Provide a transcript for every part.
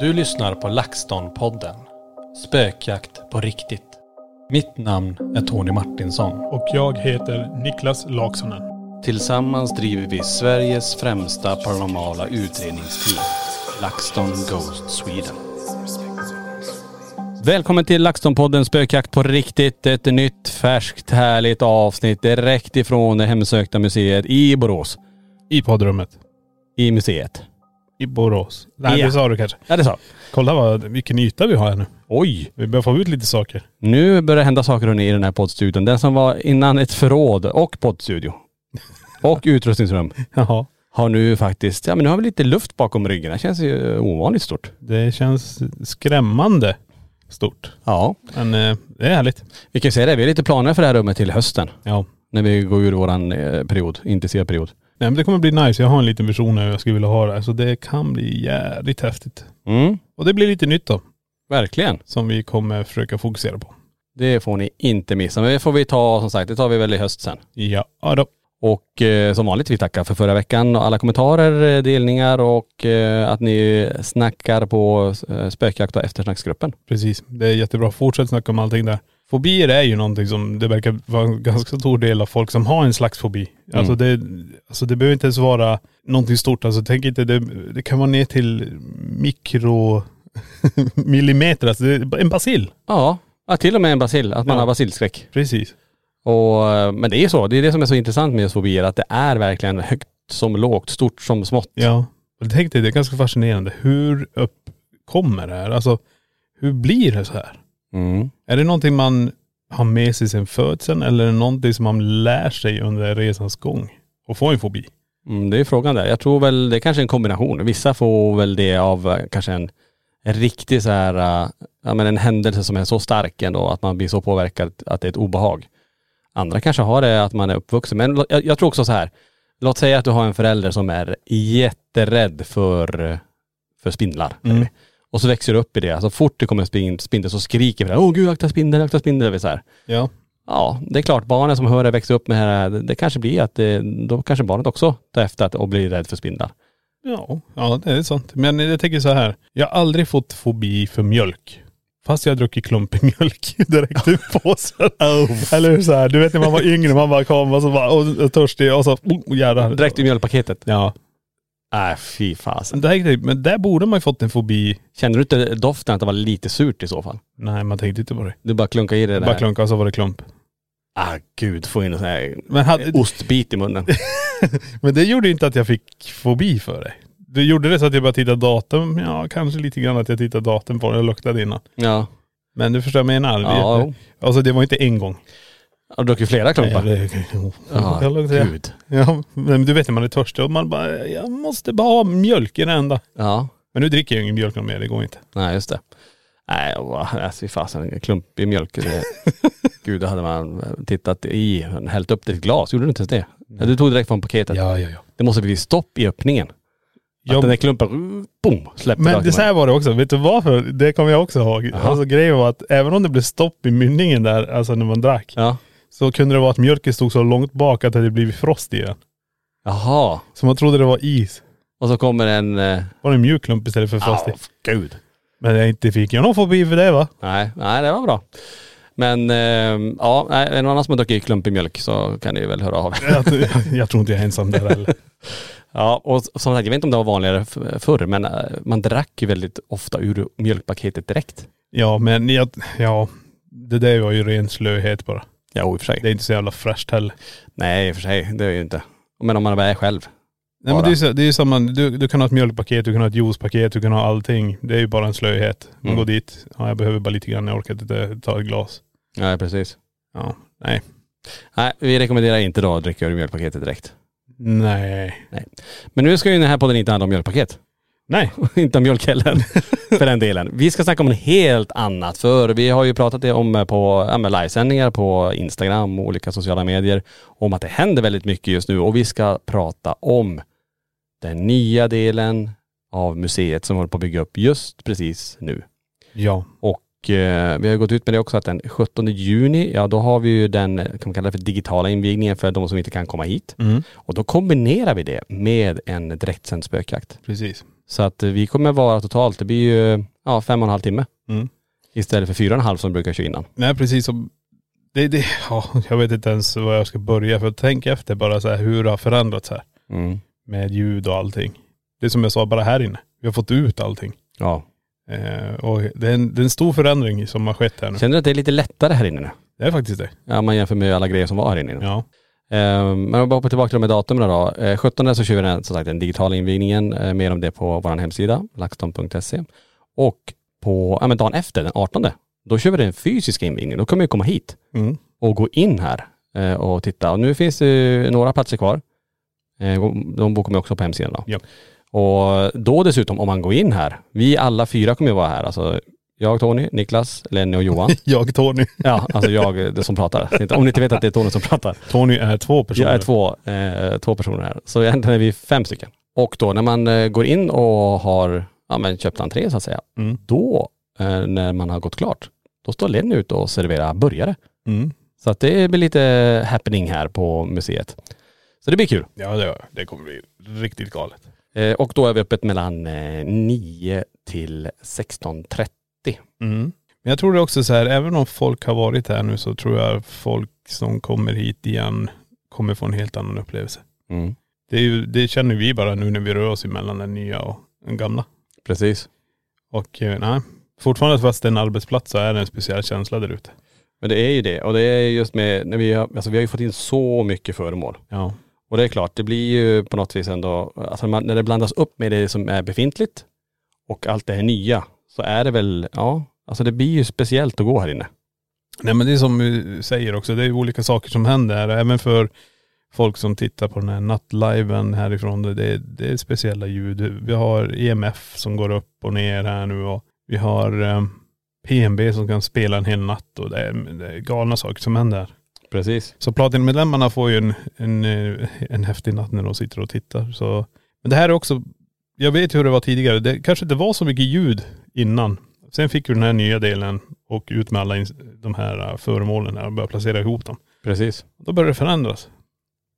Du lyssnar på LaxTon-podden. Spökjakt på riktigt. Mitt namn är Tony Martinsson. Och jag heter Niklas Laksonen. Tillsammans driver vi Sveriges främsta paranormala utredningsteam. LaxTon Ghost Sweden. Välkommen till LaxTon-podden Spökjakt på riktigt. Ett nytt färskt härligt avsnitt direkt ifrån det hemsökta museet i Borås. I poddrummet. I museet. I Borås. Nej Ja. det sa du kanske. Ja det sa Kolla vad, vilken yta vi har här nu. Oj! Vi börjar få ut lite saker. Nu börjar det hända saker hörni, i den här poddstudion. Den som var innan ett förråd och poddstudio. Och utrustningsrum. Jaha. Har nu faktiskt, ja men nu har vi lite luft bakom ryggen. Det känns ju ovanligt stort. Det känns skrämmande stort. Ja. Men eh, det är härligt. Vi kan ju säga det, vi har lite planer för det här rummet till hösten. Ja. När vi går ur våran eh, period, intensiva period. Nej men det kommer bli nice. Jag har en liten vision hur jag skulle vilja ha det. Så det kan bli jävligt häftigt. Mm, Och det blir lite nytt då. verkligen. Som vi kommer försöka fokusera på. Det får ni inte missa. Men det får vi ta som sagt, det tar vi väl i höst sen. Ja, ja då. Och eh, som vanligt, vi tackar för förra veckan och alla kommentarer, eh, delningar och eh, att ni snackar på eh, spökjakt och eftersnacksgruppen. Precis. Det är jättebra. Fortsätt snacka om allting där. Fobier är ju någonting som det verkar vara en ganska stor del av folk som har en slags fobi. Alltså, det, alltså det behöver inte ens vara någonting stort. Alltså tänk inte, det, det kan vara ner till mikro millimeter. Alltså en basil. Ja, ja till och med en basil, att man Ja. har basilskräck. Precis. Och, eh, men det är så, det är det som är så intressant med just fobier, att det är verkligen högt som lågt, stort som smått. Ja. Och tänk dig, det är ganska fascinerande. Hur uppkommer det här? Alltså hur blir det så här? Mm. Är det någonting man har med sig sen födseln eller är det någonting som man lär sig under resans gång? Och får en fobi? Mm, det är frågan där. Jag tror väl det är kanske en kombination. Vissa får väl det av eh, kanske en, en riktig så här, eh, ja men en händelse som är så stark ändå att man blir så påverkad att det är ett obehag. Andra kanske har det att man är uppvuxen. Men jag, jag tror också så här. Låt säga att du har en förälder som är jätterädd för, eh, för spindlar. Mm. Och så växer du upp i det. Så fort det kommer en spin- spindel så skriker vi åh gud akta spindel, akta spindel. Så här. Ja. Ja, det är klart barnen som hör det växer upp med det här, det kanske blir att det, då kanske barnet också tar efter att och blir rädd för spindlar. Ja, ja det är sant. Men jag tänker så här. Jag har aldrig fått fobi för mjölk. Fast jag druckit klumpig mjölk direkt ur påsen. Eller hur så här, du vet när man var yngre, man bara kom och så och, och törstig och så, oh, jävlar. Direkt i mjölkpaketet. Ja. Nej fy fasen. Men, där, men där borde man ju fått en fobi. Kände du inte doften att det var lite surt i så fall? Nej man tänkte inte på det. Du bara klunkade i det där. Bara klunka och så var det klump. Ah gud, få in en sån här Men, hade, ostbit i munnen. men det gjorde inte att jag fick fobi för det. Det gjorde det så att jag bara tittade datum, ja kanske lite grann att jag tittade datum på det och luktade innan. Ja. Men du förstår vad jag menar? Ja, Det-. Alltså det var inte en gång. Har du druckit flera klumpar? Nej, det- Ja, jag luktade- gud. Ja, men du vet när man är törstig och man bara, jag måste bara ha mjölk i det enda. Ja. Men nu dricker jag ingen mjölk mer, det går inte. Nej just det. Nej, alltså fy fasen, en klump i mjölk. Det, gud, då hade man tittat i, hällt upp det i ett glas. Gjorde du inte ens det? Ja, du tog direkt från paketet. Ja, ja, ja. det måste bli stopp i öppningen. Att den där klumpen, boom, släppte Men det så här var det också, vet du varför? Det kommer jag också ihåg. Alltså grejen var att även om det blev stopp i mynningen där, alltså när man drack, Ja. Så kunde det vara att mjölken stod så långt bak att det hade blivit frost i den. Jaha. Så man trodde det var is. Och så kommer en... Eh, Var det en mjuk klump istället för frostig? gud. Men jag inte fick jag någon fobi för det va? Nej, nej det var bra. Men eh, ja, nej, är det någon annan som har druckit klumpig mjölk så kan ni väl höra av er. Jag, jag tror inte jag är ensam där heller. Ja, och som sagt, jag vet inte om det var vanligare f- förr, men eh, man drack ju väldigt ofta ur mjölkpaketet direkt. Ja men jag, ja, det där var ju ren slöhet bara. Ja, i och för sig. Det är inte så jävla fräscht heller. Nej, i och för sig. Det är ju inte. Men om man är själv. Nej men Bara. det är, så, det är samma, du, du kan ha ett mjölkpaket, du kan ha ett juicepaket, du kan ha allting. Det är ju bara en slöhet. Man Mm. går dit, ja jag behöver bara lite grann, jag orkar inte ta ett glas. Nej, precis. Ja, nej. Nej, vi rekommenderar inte då att dricka ur mjölkpaketet direkt. Nej. Men nu ska ju den här podden inte handla om mjölkpaket. Nej. inte om mjölk heller, för den delen. Vi ska snacka om en helt annat, för vi har ju pratat det om på ja, livesändningar på Instagram och olika sociala medier, om att det händer väldigt mycket just nu och vi ska prata om den nya delen av museet som håller på att bygga upp just precis nu. Ja. Och eh, vi har gått ut med det också att den 17 juni, ja då har vi ju den, kan man kalla det för digitala invigningen för de som inte kan komma hit. Mm. Och då kombinerar vi det med en direktsänd spökjakt. Precis. Så att eh, vi kommer vara totalt, det blir ju ja, fem och en halv timme. Mm. Istället för fyra och en halv som vi brukar köra innan. Nej precis som, det, det, ja, jag vet inte ens var jag ska börja för att tänka efter bara så här hur det har förändrats här. Mm. Med ljud och allting. Det är som jag sa bara här inne. Vi har fått ut allting. Ja. Eh, och det är, en, det är en stor förändring som har skett här nu. Känner du att det är lite lättare här inne nu? Det är faktiskt det. Ja, man jämför med alla grejer som var här inne. Ja. Eh, men om vi hoppar tillbaka till de här datumen då. Eh, 17 så kör vi den, som sagt den digitala invigningen. Eh, mer om det på vår hemsida, laxton.se. Och på, ja men dagen efter, den 18, då kör vi den fysiska invigningen. Då kommer vi komma hit Mm. och gå in här eh, och titta. Och nu finns det några platser kvar. Eh, de bokar man också på hemsidan då. Ja. Och då dessutom om man går in här, vi alla fyra kommer ju vara här. Alltså jag, Tony, Niklas, Lenny och Johan. Jag Tony. Ja, alltså jag, det som pratar. Om ni inte vet att det är Tony som pratar. Tony är två personer. Jag är två, eh, två personer här. Så egentligen är vi fem stycken. Och då när man eh, går in och har ja, men köpt entré så att säga, Mm. då eh, när man har gått klart, då står Lenny ute och serverar burgare. Mm. Så att det blir lite happening här på museet. Så det blir kul. Ja det, det kommer bli riktigt galet. Eh, och då är vi öppet mellan eh, 9 till 16.30. Mm. Men jag tror det också så här, även om folk har varit här nu så tror jag folk som kommer hit igen kommer få en helt annan upplevelse. Mm. Det, ju, det känner vi bara nu när vi rör oss emellan den nya och den gamla. Precis. Och eh, nej, fortfarande fast det är en arbetsplats så är det en speciell känsla där ute. Men det är ju det. Och det är just med, när vi har, alltså vi har ju fått in så mycket föremål. Ja. Och det är klart, det blir ju på något vis ändå, alltså man, när det blandas upp med det som är befintligt och allt det här nya, så är det väl, ja, alltså det blir ju speciellt att gå här inne. Nej men det är som vi säger också, det är olika saker som händer här. Även för folk som tittar på den här nattliven härifrån. Det är, det är speciella ljud. Vi har EMF som går upp och ner här nu och vi har eh, PNB som kan spela en hel natt och det är, det är galna saker som händer. här. Precis. Så Platinum-medlemmarna får ju en, en, eh, en häftig natt när de sitter och tittar. Så, men det här är också, jag vet hur det var tidigare. Det kanske inte var så mycket ljud innan. Sen fick vi den här nya delen och ut med alla de här eh, föremålen och börja placera ihop dem. Precis. Då börjar det förändras.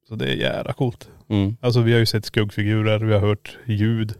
Så det är jävla coolt. Mm. Alltså vi har ju sett skuggfigurer, vi har hört ljud.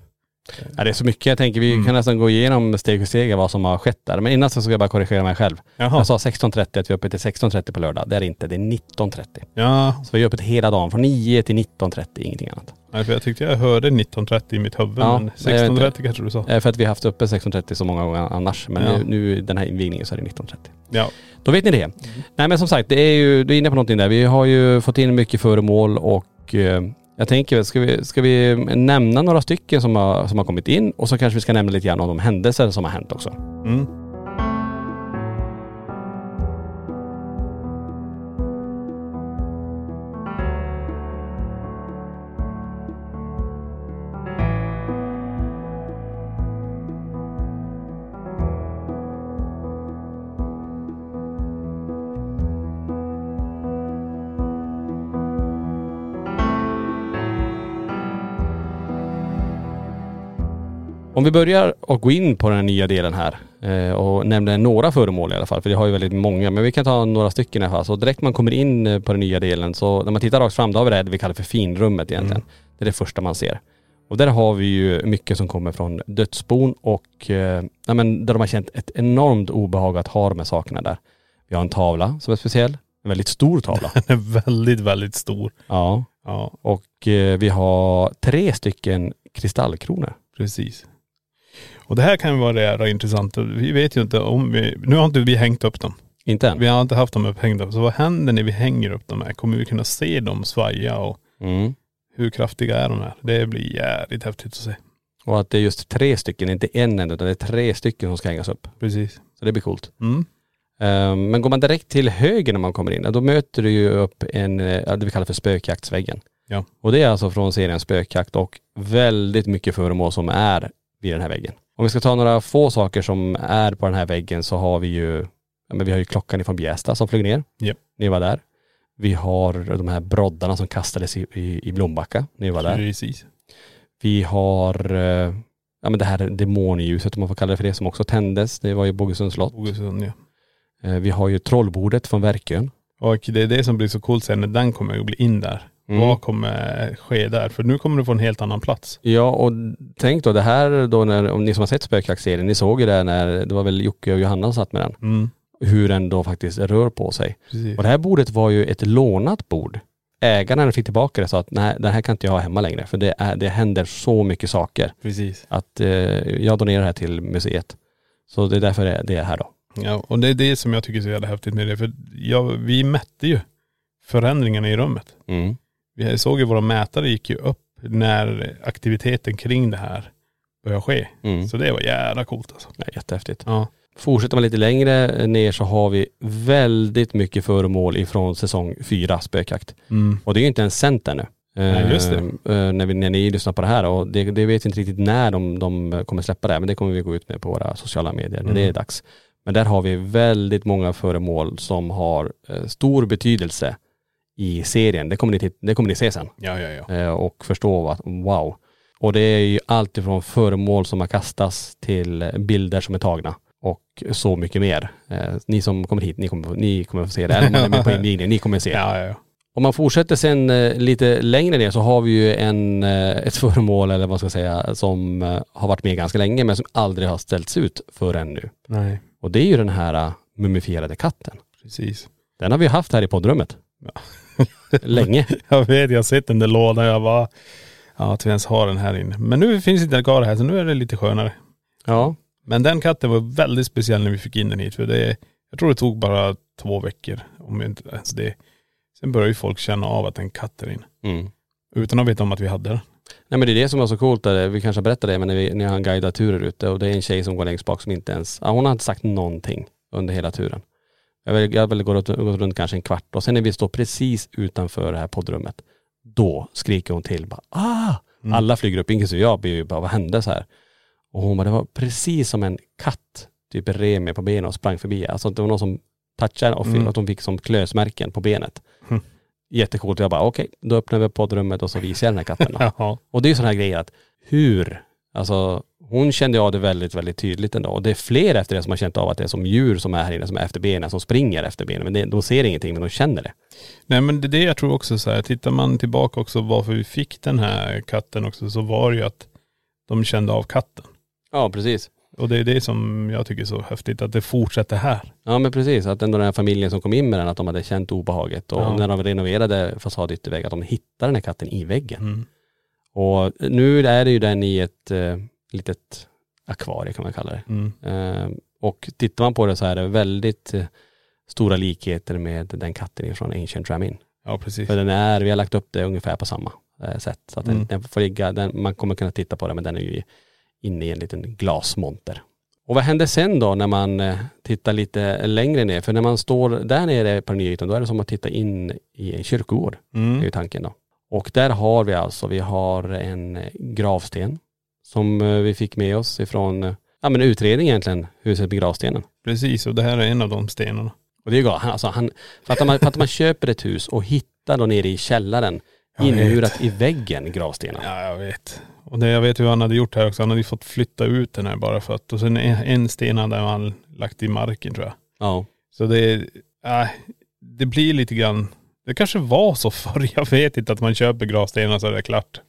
Ja, det är så mycket. Jag tänker vi Mm. kan nästan gå igenom steg för steg vad som har skett där. Men innan så ska jag bara korrigera mig själv. Jaha. Jag sa 16.30 att vi är uppe till 16.30 på lördag. Det är det inte, det är 19.30. Ja, Så vi är öppet hela dagen, från 9 till 19.30, ingenting annat. nej, för jag tyckte jag hörde 19.30 i mitt huvud Ja, men nej, jag vet 16.30 inte. kanske du sa. Eh, För att vi har haft uppe 16.30 så många gånger annars. Men Ja. nu, nu den här invigningen så är det 19.30. Ja. Då vet ni det. Nej men som sagt, det är ju, du är inne på någonting där. Vi har ju fått in mycket föremål och eh, jag tänker, ska vi, ska vi nämna några stycken som har, som har kommit in och så kanske vi ska nämna lite grann om de händelser som har hänt också. Mm. Om vi börjar och gå in på den nya delen här eh, och nämner några föremål i alla fall, för det har ju väldigt många, men vi kan ta några stycken i alla fall. Så direkt man kommer in eh, på den nya delen så när man tittar rakt fram, då har vi det här vi kallar för finrummet egentligen. Det är det första man ser. Och där har vi ju mycket som kommer från dödsbon och eh, ja, men där de har känt ett enormt obehag att ha de här sakerna där. Vi har en tavla som är speciell, en väldigt stor tavla. Den är väldigt, väldigt stor. ja. Ja, Och eh, vi har tre stycken kristallkronor. precis. Och det här kan ju vara jävla intressant. Vi vet ju inte om vi, nu har inte vi hängt upp dem. Inte än. Vi har inte haft dem upphängda. Så vad händer när vi hänger upp dem här? Kommer vi kunna se dem svaja och Mm. hur kraftiga är de här? Det blir jävligt häftigt att se. Och att det är just tre stycken, inte en enda, utan det är tre stycken som ska hängas upp. Precis. Så det blir coolt. Mm. Ehm, men går man direkt till höger när man kommer in, då möter du ju upp en, eh, det vi kallar för spökjaktsväggen. Ja. Och det är alltså från serien Spökjakt och väldigt mycket föremål som är vid den här väggen. Om vi ska ta några få saker som är på den här väggen så har vi ju, ja, men vi har ju klockan ifrån Bjästa som flög ner. Japp. Ni var där. Vi har de här broddarna som kastades i, i, i Blombacka. Ni var där. Precis. Vi har, eh, ja men det här demonljuset om man får kalla det för det, som också tändes. Det var ju Bogesunds slott. Bogesund ja. Eh, Vi har ju trollbordet från Verkön. Och det är det som blir så coolt sen när den kommer att bli in där. Mm. Vad kommer ske där? För nu kommer du få en helt annan plats. Ja och tänk då det här då när, om ni som har sett spökjaktserien, ni såg ju det när, det var väl Jocke och Johanna som satt med den. Mm. Hur den då faktiskt rör på sig. Precis. Och det här bordet var ju ett lånat bord. Ägaren fick tillbaka det sa att nej det här kan inte jag ha hemma längre för det, är, det händer så mycket saker. Precis. Att eh, jag donerar det här till museet. Så det är därför det, det är här då. Ja, och det är det som jag tycker är så jävla häftigt med det. För jag, vi mätte ju förändringarna i rummet. Mm. Vi såg ju våra mätare gick ju upp när aktiviteten kring det här började ske. Mm. Så det var jävla coolt alltså. Ja, jättehäftigt. Ja. Fortsätter man lite längre ner så har vi väldigt mycket föremål ifrån säsong fyra spökjakt. Mm. Och det är ju inte ens sänt ännu. Nej, just det. Eh, eh, när, vi, när ni lyssnar på det här och det, det vet vi inte riktigt när de, de kommer släppa det, men det kommer vi gå ut med på våra sociala medier när det Mm. är dags. Men där har vi väldigt många föremål som har eh, stor betydelse i serien. Det kommer ni, det kommer ni se sen Ja, ja, ja. eh, och förstå vad, wow. Och det är ju allt ifrån föremål som har kastats till bilder som är tagna och så mycket mer. Eh, ni som kommer hit, ni kommer, ni kommer få se det. Eller om man är med på invigningen, ni kommer se. Ja, ja, ja. Om man fortsätter sen eh, lite längre ner så har vi ju en, ett föremål eller vad ska säga som har varit med ganska länge men som aldrig har ställts ut förrän nu. Nej, Och det är ju den här mumifierade katten. precis. Den har vi haft här i poddrummet. Länge. Jag vet, jag har sett den där lådan. Jag bara, ja att vi ens har den här inne. Men nu finns inte den kvar här så nu är det lite skönare. Ja. Men den katten var väldigt speciell när vi fick in den hit. För det, jag tror det tog bara två veckor. Om inte ens det. Sen började ju folk känna av att en katt är in. Mm. Utan att veta om att vi hade den. Nej men det är det som var så coolt, där, vi kanske berättade det men när, vi, när han guidar turer ute och det är en tjej som går längst bak som inte ens, hon har inte sagt någonting under hela turen. Jag väl går runt, gått runt kanske en kvart och sen när vi står precis utanför det här poddrummet, då skriker hon till bara ah! Mm. Alla flyger upp, inklusive jag, blir ju bara vad hände så här? Och hon bara, det var precis som en katt, typ rev mig på benen och sprang förbi. Alltså det var någon som touchade och fick, Mm. att hon fick som klösmärken på benet. Mm. Jättecoolt. Jag bara okej, då öppnar vi poddrummet och så visar jag den här katten. Och det är ju sådana här grejer att hur, alltså hon kände av det väldigt, väldigt tydligt ändå. Och det är fler efter det som har känt av att det är som djur som är här inne, som är efter benen, som springer efter benen. Men det, de ser ingenting, men de känner det. Nej men det är det jag tror också så här. Tittar man tillbaka också varför vi fick den här katten också så var det ju att de kände av katten. Ja, precis. Och det är det som jag tycker är så häftigt att det fortsätter här. Ja men precis, att ändå den här familjen som kom in med den, att de hade känt obehaget. Och Ja. när de renoverade fasadyttervägg, att de hittade den här katten i väggen. Mm. Och nu är det ju den i ett eh, litet akvarie kan man kalla det. Mm. Eh, och tittar man på det så är det väldigt eh, stora likheter med den katten från Ancient Ramin. Ja precis. För den är, vi har lagt upp det ungefär på samma eh, sätt. Så att den, Mm. den får ligga, den, man kommer kunna titta på den men den är ju inne i en liten glasmonter. Och vad händer sen då när man eh, tittar lite längre ner? För när man står där nere på den nya ytan då är det som att titta in i en kyrkogård. Det är Mm. ju tanken då. Och där har vi alltså, vi har en gravsten som eh, vi fick med oss ifrån, eh, ja men utredning egentligen, huset med gravstenen. Precis och det här är en av de stenarna. Och det är ju galet. Alltså han, för att man, för att man köper ett hus och hittar då nere i källaren Jag inmurat i väggen gravstenar. Ja jag vet. Och det jag vet hur han hade gjort här också, han hade ju fått flytta ut den här bara för att, och sen en, en sten hade han lagt i marken tror jag. Ja. Så det, äh, det blir lite grann, det kanske var så förr, jag vet inte att man köper gravstenar så är det klart.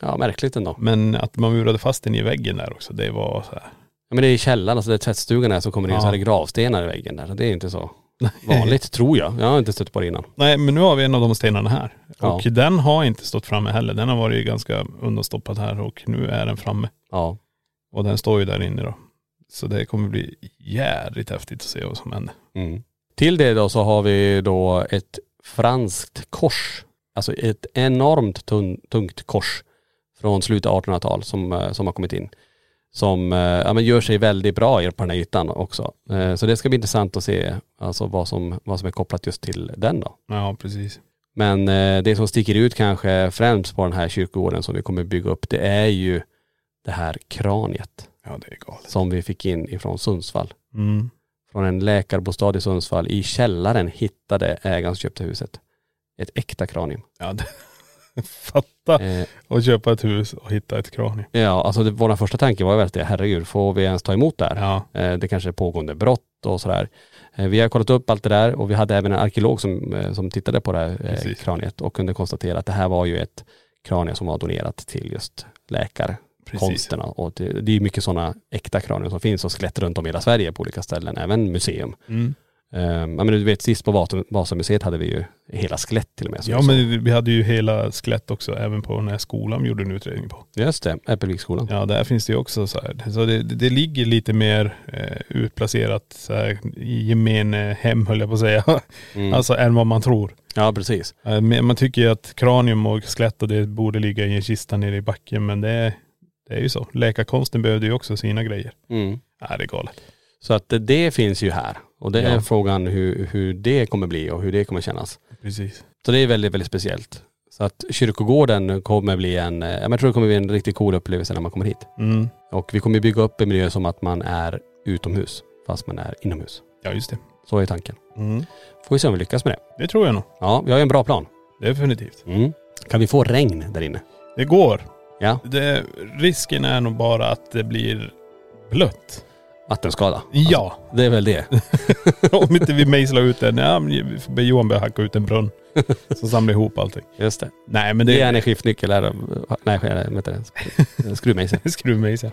Ja, märkligt ändå. Men att man murade fast den i väggen där också, det var så här. Ja, men det är i källaren, alltså där tvättstugan är så kommer det in så här gravstenar i väggen där. Det är inte så vanligt tror jag. Jag har inte stött på det innan. Nej men nu har vi en av de stenarna här. Ja. Och den har inte stått framme heller. Den har varit ganska undanstoppad här och nu är den framme. Ja. Och den står ju där inne då. Så det kommer bli jädrigt häftigt att se vad som händer. Mm. Till det då så har vi då ett franskt kors. Alltså ett enormt tungt kors från slutet av 1800-tal som, eh, som har kommit in. Som eh, ja, men gör sig väldigt bra på den här ytan också. Eh, Så det ska bli intressant att se alltså vad, som, vad som är kopplat just till den då. Ja precis. Men det som sticker ut kanske främst på den här kyrkogården som vi kommer bygga upp det är ju det här kraniet Ja det är galet. som vi fick in ifrån Sundsvall. Mm. Från en läkarbostad i Sundsvall. I källaren hittade ägaren som köpte huset ett äkta kranium. Ja det, fatta Eh, att köpa ett hus och hitta ett kranium. ja, alltså det, vår första tanke var väl att det, herregud, får vi ens ta emot det här? Ja. Eh, det kanske är pågående brott och sådär. Eh, vi har kollat upp allt det där och vi hade även en arkeolog som, som tittade på det här kraniet och kunde konstatera att det här var ju ett kranie som var donerat till just läkarkonsterna. Och det, det är mycket sådana äkta kranier som finns och skelett runt om i hela Sverige på olika ställen, även museum. Mm. Um, men du vet sist på Vasa- Vasamuseet hade vi ju hela skelett till och med. Ja men vi hade ju hela skelett också även på den här skolan vi gjorde en utredning på. Just det, Äppelviksskolan. Ja där finns det ju också så här. Så det, det ligger lite mer eh, utplacerat så här, i gemene hem höll jag på att säga. Mm. Alltså än vad man tror. ja precis. Eh, Man tycker ju att kranium och skelett och det borde ligga i en kista nere i backen men det är, det är ju så. Läkarkonsten behövde ju också sina grejer. Mm. Ja det är galet. Så att det finns ju här. Och det är Ja. frågan hur, hur det kommer bli och hur det kommer kännas. Precis. Så det är väldigt, väldigt speciellt. Så att kyrkogården kommer bli en, eh, jag tror det kommer bli en riktigt cool upplevelse när man kommer hit. Mm. Och vi kommer bygga upp en miljö som att man är utomhus fast man är inomhus. Ja just det. Så är tanken. Mm. Får vi se om vi lyckas med det. Det tror jag nog. Ja, vi har ju en bra plan. Definitivt. Mm. Kan vi få regn där inne? Det går. Ja, Det, risken är nog bara att det blir blött. Vattenskada. Ja. Det är väl det. Om inte vi mejslar ut den. Ja, men vi får be Johan börja hacka ut en brunn. Så samla ihop allting. Just det. Nej men Det det är en skiftnyckel eller, nej vad heter det? Skruvmejsel. Skruvmejsel.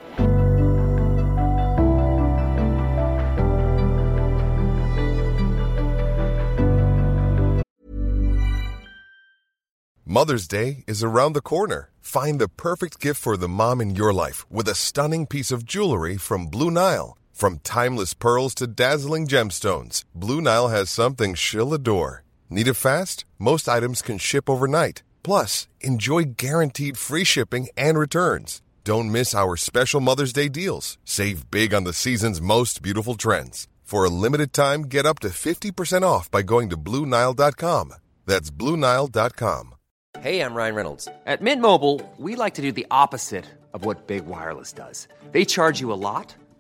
Mother's Day is around the corner. Find the perfect gift for the mom in your life with a stunning piece of jewelry from Blue Nile. From timeless pearls to dazzling gemstones, Blue Nile has something she'll adore. Need it fast? Most items can ship overnight. Plus, enjoy guaranteed free shipping and returns. Don't miss our special Mother's Day deals. Save big on the season's most beautiful trends. For a limited time, get up to 50% off by going to Blue Nile.com. That's Blue Nile.com. Hey, I'm Ryan Reynolds. At Mint Mobile, we like to do the opposite of what Big Wireless does. They charge you a lot,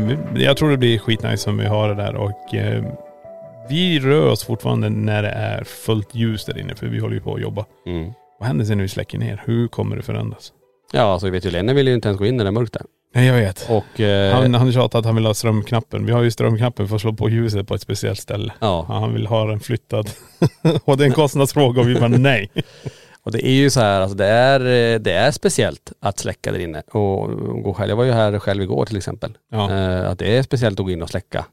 Nej, jag tror det blir skitnice om vi har det där och eh, vi rör oss fortfarande när det är fullt ljus där inne för vi håller ju på att jobba. Mm. Vad händer sen när vi släcker ner? Hur kommer det förändras? Ja, alltså vi vet ju, Lenne vill ju inte ens gå in när det är mörkt där. Nej jag vet. Och eh, Han, han tjatar att han vill ha strömknappen. Vi har ju strömknappen för att slå på ljuset på ett speciellt ställe. Ja, han vill ha den flyttad. och det är en kostnadsfråga och vi bara nej. Och det är ju så här, alltså det är, eh, det är speciellt att släcka där inne och och gå själv. Jag var ju här själv igår till exempel. Ja. Eh, att det är speciellt att gå in och släcka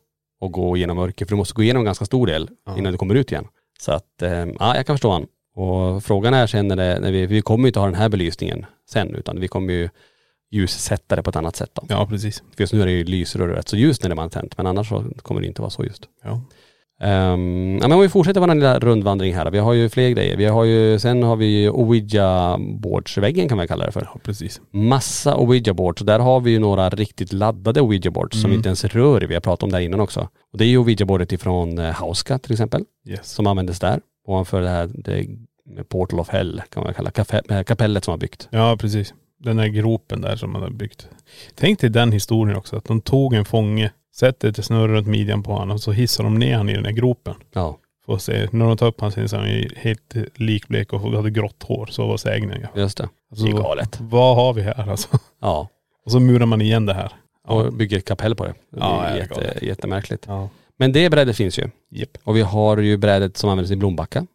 och gå igenom mörker. För du måste gå igenom en ganska stor del Ja. innan du kommer ut igen. Så att, eh, ja jag kan förstå han. Och frågan är sen när, det, när vi, vi kommer ju inte ha den här belysningen sen utan vi kommer ju ljussätta det på ett annat sätt då. Ja precis. För just nu är det ju lysrör och rätt så ljust när det är tänt men annars så kommer det inte vara så just. Ja. Um, ja, men vi fortsätter vår lilla rundvandring här. Vi har ju fler grejer. Vi har ju, sen har vi ju ouija boardsväggen kan man kalla det för. ja precis. Massa ouija boards där har vi ju några riktigt laddade ouija boards som Mm. inte ens rör vi har pratat om där innan också. Och det är ju ouija boardet ifrån eh, Hauska till exempel Yes. som användes där. Ovanför det här det Portal of Hell kan man kalla kafe- eh, kapellet som har byggt. Ja precis. Den där gropen där som man har byggt. Tänk dig den historien också. Att de tog en fånge, sätter ett snöre runt midjan på honom och så hissar de ner honom i den där gropen. Ja, Får se. När de tar upp honom så är han helt likblek och hade grått hår. Så var sägnen ja. just det. Alltså, Det är galet. Vad har vi här alltså? Ja, Och så murar man igen det här. och bygger ett kapell på det. Det Ja, är jätte, galet. jättemärkligt. Ja. Men det brädet finns ju. Japp. Och vi har ju brädet som används i Blombacka.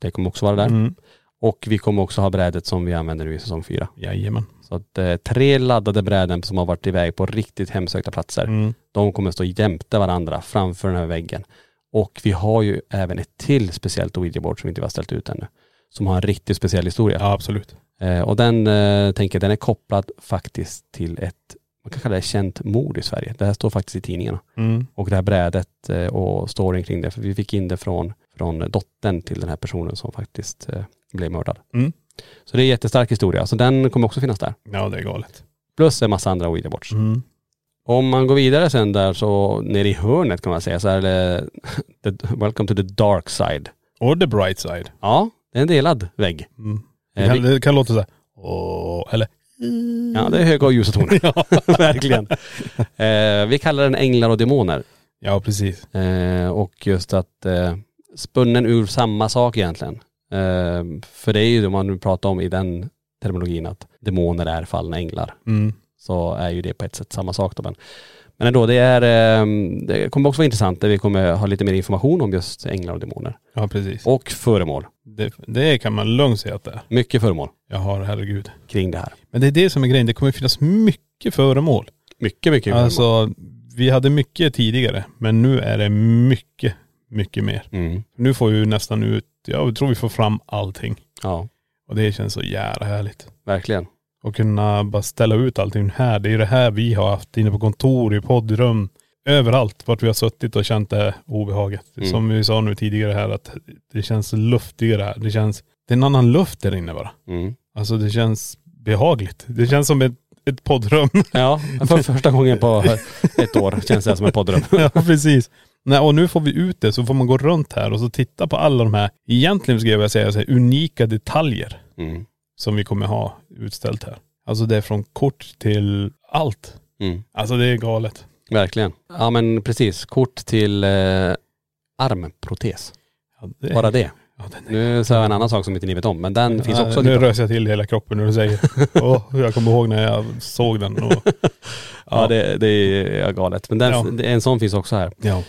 Det kommer också vara där. Mm. Och vi kommer också ha brädet som vi använder nu i säsong fyra. Jajamän. Så att eh, tre laddade bräden som har varit iväg på riktigt hemsökta platser. Mm. De kommer stå jämte varandra framför den här väggen. Och vi har ju även ett till speciellt ouija-board som vi inte har ställt ut ännu. Som har en riktigt speciell historia. Ja absolut. Eh, och den, eh, tänker jag, den är kopplad faktiskt till ett, man kan kalla det känt mord i Sverige. Det här står faktiskt i tidningarna. Mm. Och det här brädet eh, och storyn kring det, för vi fick in det från, från dottern till den här personen som faktiskt eh, blev mördad. Mm. Så det är en jättestark historia. Så den kommer också finnas där. Ja det är galet. Plus en massa andra ouija-boards. Mm. Om man går vidare sen där så nere i hörnet kan man säga så är det the, Welcome to the dark side. Och the bright side. Ja, det är en delad vägg. Mm. Eh, Det kan, vi- det kan låta såhär, åh, eller Ja, det är höga och ljusa toner. Verkligen. Eh, vi kallar den änglar och demoner. Ja precis. Eh, och just att eh, spunnen ur samma sak egentligen. Eh, för det är ju det man pratar om i den terminologin att demoner är fallna änglar. Mm. Så är ju det på ett sätt samma sak då. Men, men ändå, det, är, eh, det kommer också vara intressant där vi kommer ha lite mer information om just änglar och demoner. Ja precis. Och föremål. Det, det kan man lugnt säga att det är. Mycket föremål Jag har herregud. kring det här. Men det är det som är grejen. Det kommer finnas mycket föremål. Mycket, mycket föremål. Alltså vi hade mycket tidigare men nu är det mycket, mycket mer. Mm. Nu får vi ju nästan ut, jag tror vi får fram allting. Ja, Och det känns så jävla härligt. verkligen. Och kunna bara ställa ut allting här. Det är det här vi har haft inne på kontor, i poddrum, överallt vart vi har suttit och känt det obehaget. Mm. Som vi sa nu tidigare här att det känns luftigare här. Det känns, det är en annan luft där inne bara. Mm. Alltså det känns behagligt. Det känns som ett, ett poddrum. Ja, för första gången på ett år känns det som en poddrum. ja precis. Nej, och nu får vi ut det så får man gå runt här och så titta på alla de här, egentligen skulle jag vilja säga så här, unika detaljer Mm. som vi kommer ha utställt här. Alltså det är från kort till allt. Mm. Alltså det är galet. Verkligen. Ja men precis. Kort till eh, armprotes. Ja, det, Bara det. Ja, är, Nu sa jag en annan sak som inte ni vet om, men den finns Ja, också. Nu rös jag till hela kroppen när du säger. Åh, jag kommer ihåg när jag såg den. Och, ja det, det är ja, galet. Men den, Ja. en sån finns också här. ja.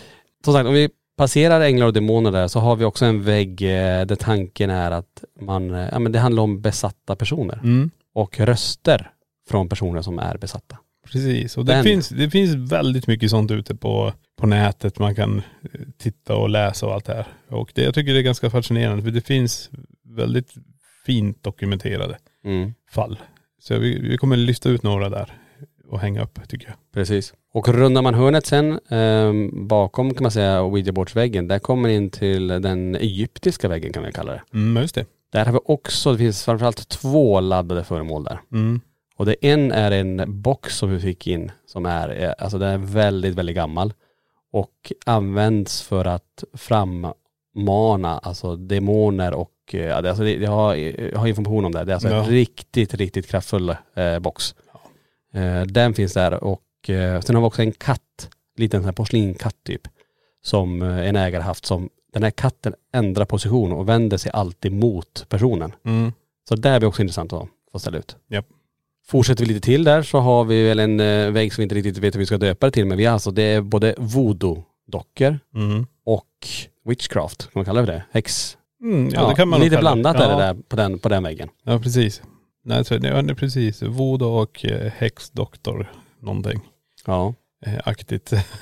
Som sagt, om vi passerar änglar och demoner där så har vi också en vägg eh, där tanken är att man, eh, ja men det handlar om besatta personer. Mm. Och röster från personer som är besatta. Precis. Och det Den. finns, det finns väldigt mycket sånt ute på, på nätet. Man kan eh, titta och läsa och allt det här. Och det, jag tycker det är ganska fascinerande för det finns väldigt fint dokumenterade Mm. fall. Så vi, vi kommer lyfta ut några där och hänga upp tycker jag. Precis. Och rundar man hörnet sen, ehm, bakom kan man säga ouija-bordsväggen, där kommer in till den egyptiska väggen kan vi kalla det. Mm, just det. Där har vi också, det finns framförallt två laddade föremål där. Mm. Och det en är en box som vi fick in som är, eh, alltså den är väldigt, väldigt gammal. Och används för att frammana alltså demoner och, eh, ja, det, alltså det, jag, har, jag har information om det. Det är alltså Ja. en riktigt, riktigt kraftfull eh, box. Eh, den finns där och eh, sen har vi också en katt, liten sån här porslinkatt typ. Som eh, en ägare haft som, den här katten ändrar position och vänder sig alltid mot personen. Mm. Så där är det också intressant att få ställa ut. Japp. Fortsätter vi lite till där så har vi väl en eh, vägg som vi inte riktigt vet hur vi ska döpa det till men vi har alltså, det är både voodoo-dockor Mm. och witchcraft, kan man kalla det för det? Häx, Mm, ja, det kan man Lite blandat ja. är det där på den, på den väggen. Ja precis. Nej, så, ja, är precis. Voodoo och eh, häxdoktor någonting. Ja. eh, aktigt.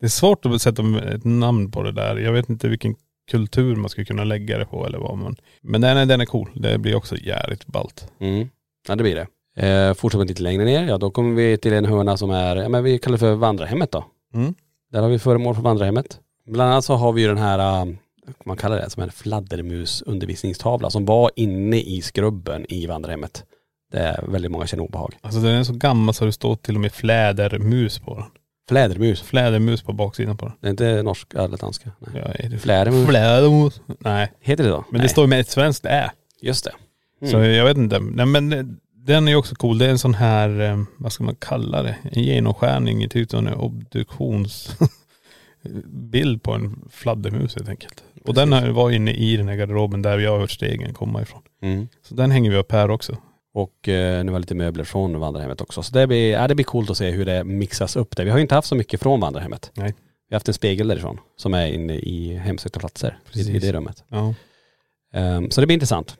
det är svårt att sätta ett namn på det där. Jag vet inte vilken kultur man skulle kunna lägga det på eller vad man. Men den är, den är cool. Det blir också jävligt ballt. Mm. Ja det blir det. Eh, fortsätter vi lite längre ner, ja då kommer vi till en hörna som är, ja men vi kallar det för vandrarhemmet då. Mm. Där har vi föremål för vandrarhemmet. Bland annat så har vi ju den här, um, man kallar det som en fladdermus undervisningstavla som var inne i skrubben i vandrarhemmet. Det är väldigt många känner obehag. Alltså den är så gammal så det står till och med flädermus på den. Flädermus, Flädermus på baksidan på den. det är inte norska eller danska. Nej. Ja, är det Flädermus. Flädermus? Nej. Heter det då? Men Nej. det står med ett svenskt ä. Just det. Mm. Så jag vet inte. Nej men eh, den är ju också cool. Det är en sån här, eh, vad ska man kalla det? En genomskärning typ en obduktionsbild på en fladdermus helt enkelt. Och den var inne i den här garderoben där jag har hört stegen komma ifrån. Mm. Så den hänger vi upp här också. Och eh, nu var lite möbler från vandrarhemmet också. Så det blir, ja, det blir coolt att se hur det mixas upp där. Vi har ju inte haft så mycket från vandrarhemmet. Nej. Vi har haft en spegel därifrån som är inne i hemsökta platser. I, I Precis. det rummet. Ja. Ehm, så det blir intressant.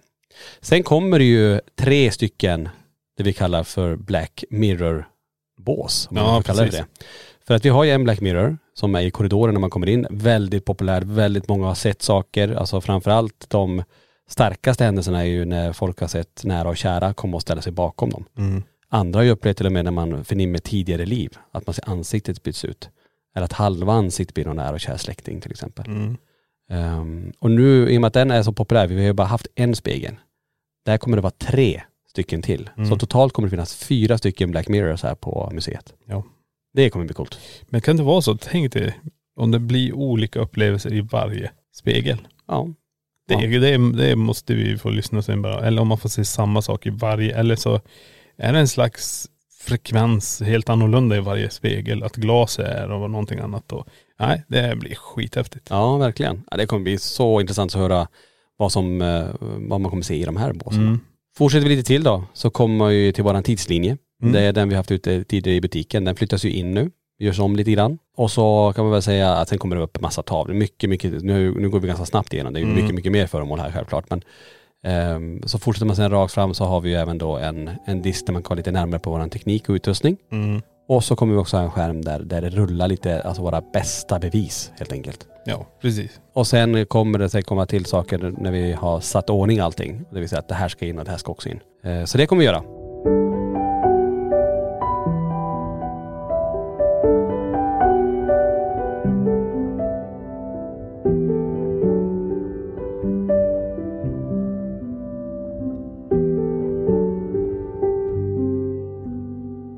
Sen kommer det ju tre stycken det vi kallar för Black Mirror-bås. Om Ja, får kalla det precis. det. För att vi har ju en Black Mirror som är i korridoren när man kommer in. Väldigt populär, väldigt många har sett saker. Alltså framförallt de starkaste händelserna är ju när folk har sett nära och kära komma och ställa sig bakom dem. Mm. Andra har ju upplevt till och med när man förnimmer tidigare liv, att man ser ansiktet byts ut. Eller att halva ansiktet blir någon nära och kär släkting till exempel. Mm. Ehm, och nu, i och med att den är så populär, vi har ju bara haft en spegel. Där kommer det vara tre stycken till. Mm. Så totalt kommer det finnas fyra stycken Black Mirrors här på museet. Ja. Det kommer bli coolt. Men kan det vara så? Tänk dig om det blir olika upplevelser i varje spegel. Ja. Det, det, det måste vi få lyssna sen bara. Eller om man får se samma sak i varje. Eller så är det en slags frekvens helt annorlunda i varje spegel. Att glas är och någonting annat. Och, nej, det blir skithäftigt. Ja, verkligen. Ja, det kommer bli så intressant att höra vad, som, eh, vad man kommer se i de här båsen. Mm. Fortsätter vi lite till då, så kommer ju till våran tidslinje. Mm. Det är den vi haft ute tidigare i butiken. Den flyttas ju in nu, görs om lite grann. Och så kan man väl säga att sen kommer det upp massa tavlor. Mycket, mycket, nu, nu går vi ganska snabbt igenom. Det är ju Mm. mycket, mycket mer föremål här självklart. Men ehm, så fortsätter man sen rakt fram så har vi ju även då en, en disk där man kollar lite närmare på våran teknik och utrustning. Mm. Och så kommer vi också ha en skärm där, där det rullar lite, alltså våra bästa bevis helt enkelt. Ja, precis. Och sen kommer det säkert komma till saker när vi har satt ordning allting. Det vill säga att det här ska in och det här ska också in. Eh, Så det kommer vi göra.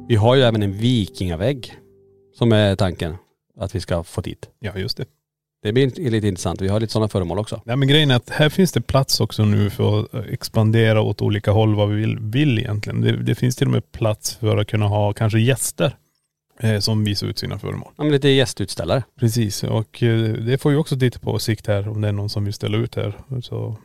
Vi har ju även en vikingavägg som är tanken att vi ska få dit. Ja, just det. Det blir lite intressant. Vi har lite sådana föremål också. Nej men grejen är att här finns det plats också nu för att expandera åt olika håll vad vi vill, vill egentligen. Det, det finns till och med plats för att kunna ha kanske gäster eh, som visar ut sina föremål. Ja, men lite gästutställare. Precis och eh, det får ju också titta på sikt här om det är någon som vill ställa ut här. Så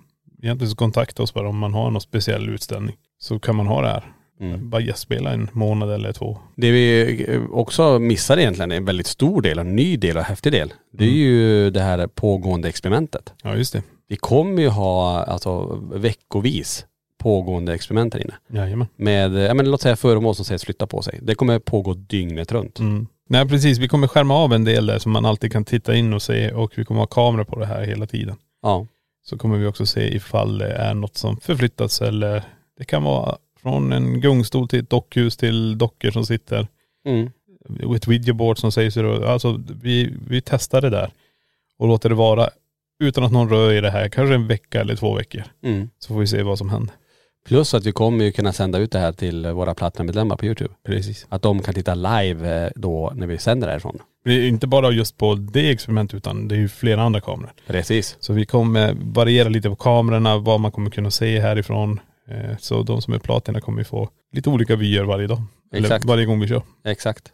egentligen så kontakta oss bara om man har någon speciell utställning. Så kan man ha det här. Mm. Bara gästspela en månad eller två. Det vi också missar egentligen, en väldigt stor del, en ny del och häftig del. Det är ju det här pågående experimentet. Ja just det. Vi kommer ju ha alltså veckovis pågående experiment här inne. Jajamän. Med, ja men låt säga föremål som sägs flytta på sig. Det kommer pågå dygnet runt. Mm. Nej precis, vi kommer skärma av en del där som man alltid kan titta in och se och vi kommer ha kameror på det här hela tiden. Ja. Så kommer vi också se ifall det är något som förflyttas eller det kan vara från en gungstol till ett dockhus till dockor som sitter. Mm. Ett videoboard som sägs då. Alltså vi, vi testar det där och låter det vara utan att någon rör i det här, kanske en vecka eller två veckor. Mm. Så får vi se vad som händer. Plus att vi kommer ju kunna sända ut det här till våra platinamedlemmar på YouTube. Precis. Att de kan titta live eh, då när vi sänder därifrån. Det är inte bara just på det experimentet utan det är ju flera andra kameror. Precis. Så vi kommer variera lite på kamerorna, vad man kommer kunna se härifrån. Eh, Så de som är platina kommer ju få lite olika vyer varje dag. Eller Exakt. varje gång vi kör. Exakt.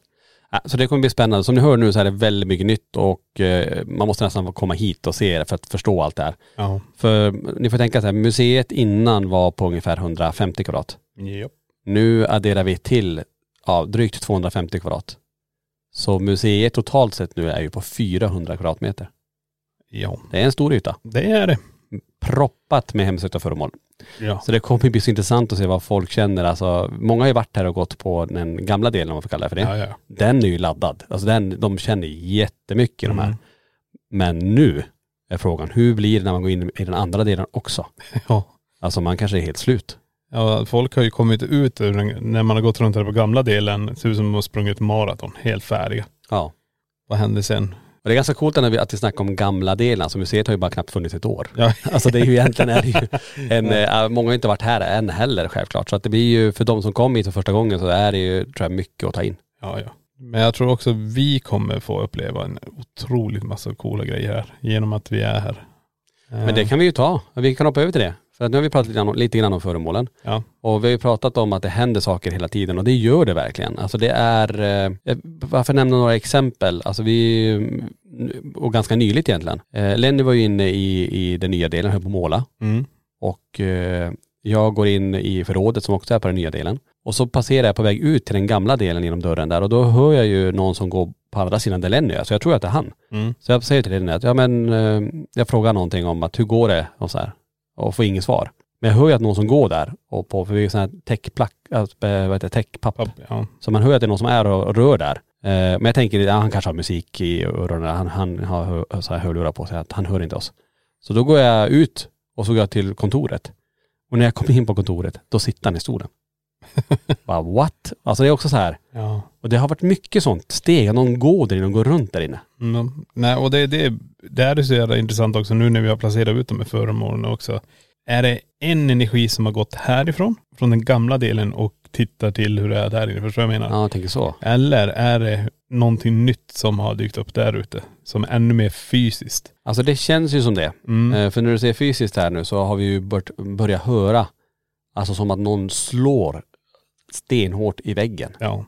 Ja, Så det kommer bli spännande. Som ni hör nu så är det väldigt mycket nytt och eh, man måste nästan komma hit och se det för att förstå allt det här. Ja. För ni får tänka så här, museet innan var på ungefär 150 kvadrat. Japp. Nu adderar vi till ja, drygt 250 kvadrat. Så museet totalt sett nu är ju på 400 kvadratmeter. Ja, Det är en stor yta. det är det. Proppat med hemsökta föremål. Ja. Så det kommer bli så intressant att se vad folk känner. Alltså, många har ju varit här och gått på den gamla delen om man får kalla det för det. Ja, ja. Den är ju laddad. Alltså den, de känner jättemycket de här. Mm. Men nu är frågan, hur blir det när man går in i den andra delen också? Ja. Alltså man kanske är helt slut. Ja, folk har ju kommit ut ur den, när man har gått runt här på gamla delen, ser ut som att de har sprungit maraton, helt färdiga. Ja. Vad hände sen? Och det är ganska coolt när vi, att vi snackar om gamla delen. Som museet har ju bara knappt funnits ett år. Ja. Alltså det är ju egentligen är det ju en, eh, många har inte varit här än heller självklart. Så att det blir ju, för de som kom hit för första gången så är det ju, tror jag, mycket att ta in. Ja, ja. Men jag tror också vi kommer få uppleva en otroligt massa coola grejer här, genom att vi är här. Men det kan vi ju ta. Vi kan hoppa över till det. För att nu har vi pratat lite grann, om- lite grann om föremålen. Ja. Och vi har ju pratat om att det händer saker hela tiden och det gör det verkligen. Alltså det är, eh, varför nämna några exempel? Alltså vi, mm, och ganska nyligt egentligen. Eh, Lenny var ju inne i, i den nya delen, höll på att måla. Mm. Och eh, jag går in i förrådet som också är på den nya delen. Och så passerar jag på väg ut till den gamla delen genom dörren där och då hör jag ju någon som går på andra sidan där Lenny är. Så jag tror att det är han. Mm. Så jag säger till Lenny att, ja men, eh, jag frågar någonting om att hur går det och så här. Och får inget svar. Men jag hör ju att någon som går där och på, för vi är sån här täckplack, alltså, eh, vad heter det, täckpapp. Papp, Ja. Så man hör att det är någon som är och, och rör där. Eh, men jag tänker, ja, han kanske har musik i öronen, han, han har så här hörlurar på sig, att han hör inte oss. Så då går jag ut och så går jag till kontoret. Och när jag kommer in på kontoret, då sitter han i stolen. Bara what? Alltså det är också så här, ja. och det har varit mycket sånt steg, någon går där inne och går runt där inne. Mm. Nej, och det, det, det är så jävla intressant också nu när vi har placerat ut de här föremålen också. Är det en energi som har gått härifrån, från den gamla delen och tittar till hur det är där inne? Förstår du vad jag menar? Ja, jag tänker så. Eller är det någonting nytt som har dykt upp där ute? Som är ännu mer fysiskt? Alltså det känns ju som det. Mm. Eh, För när du ser fysiskt här nu så har vi ju börjat höra, alltså som att någon slår stenhårt i väggen. Ja.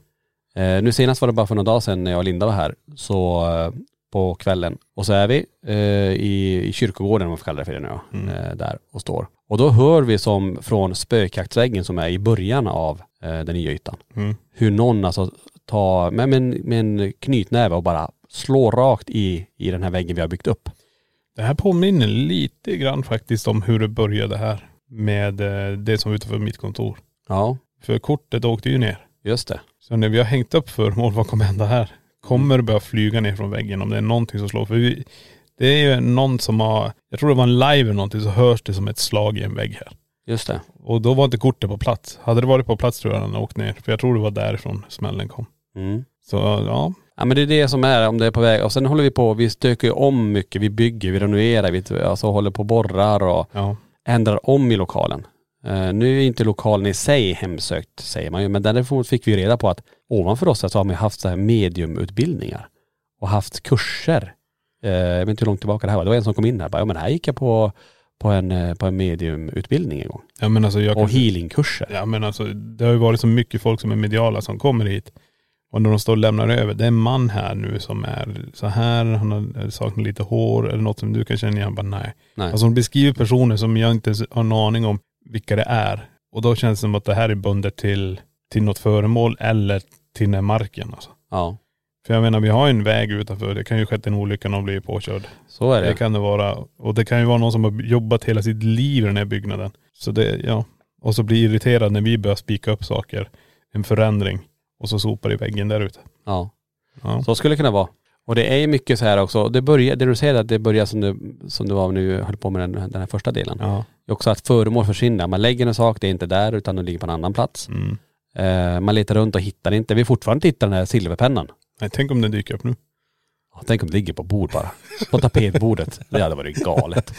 Eh, nu senast var det bara för några dagar sedan när jag och Linda var här, så eh, på kvällen. Och så är vi eh, i, i kyrkogården, om man får kalla det för det nu, Mm. eh, där och står. Och då hör vi som från spökjaktsväggen som är i början av den nya ytan, Mm. hur någon alltså tar med, med, en- med en knytnäve och bara slår rakt i, i den här väggen vi har byggt upp. Det här påminner lite grann faktiskt om hur det började här. Med det som var utanför mitt kontor. Ja, För kortet åkte ju ner. just det. Så när vi har hängt upp föremål, vad kommer hända här? Kommer det börja flyga ner från väggen om det är någonting som slår? För vi, det är ju någon som har, jag tror det var en live eller någonting, så hörs det som ett slag i en vägg här. Just det. Och då var inte kortet på plats. Hade det varit på plats tror jag den åkt ner. För jag tror det var därifrån smällen kom. Mm. Så ja, Ja men det är det som är om det är på väg. Och sen håller vi på, vi stöker ju om mycket, vi bygger, vi renoverar, vi alltså håller på och borrar och ja. ändrar om i lokalen. Eh, nu är inte lokalen i sig hemsökt säger man ju, men däremot fick vi reda på att ovanför oss så har man haft så här mediumutbildningar och haft kurser. Eh, jag vet inte hur långt tillbaka det här var. Det var en som kom in här och bara, ja men här gick jag på, på en, eh, på en mediumutbildning en gång. Ja men alltså jag kan, Och healingkurser. Ja men alltså det har ju varit så mycket folk som är mediala som kommer hit. Och när de står och lämnar över, det är en man här nu som är så här, han har saknar lite hår eller något som du kan känna igen. Bara nej. Nej. Alltså de beskriver personer som jag inte har en aning om vilka det är. Och då känns det som att det här är bundet till, till något föremål eller till den här marken alltså. Ja, För jag menar vi har en väg utanför, det kan ju skett en olycka och någon blir påkörd. så är Det det. kan det vara. Och det kan ju vara någon som har jobbat hela sitt liv i den här byggnaden. Så det, ja. Och så blir irriterad när vi börjar spika upp saker. En förändring. Och så sopar i väggen där ute. Ja. Ja. Så skulle det kunna vara. Och det är ju mycket så här också, det börjar, det du säger att det börjar som det, som det var nu, höll på med den, den här första delen. Ja. Det är också att föremål försvinner. Man lägger en sak, det är inte där utan det ligger på en annan plats. Mm. Eh, man letar runt och hittar inte. Vi fortfarande hittar den här silverpennan. Nej, tänk om den dyker upp nu. Ja, Tänk om det ligger på bord bara. På tapetbordet. Det hade varit galet.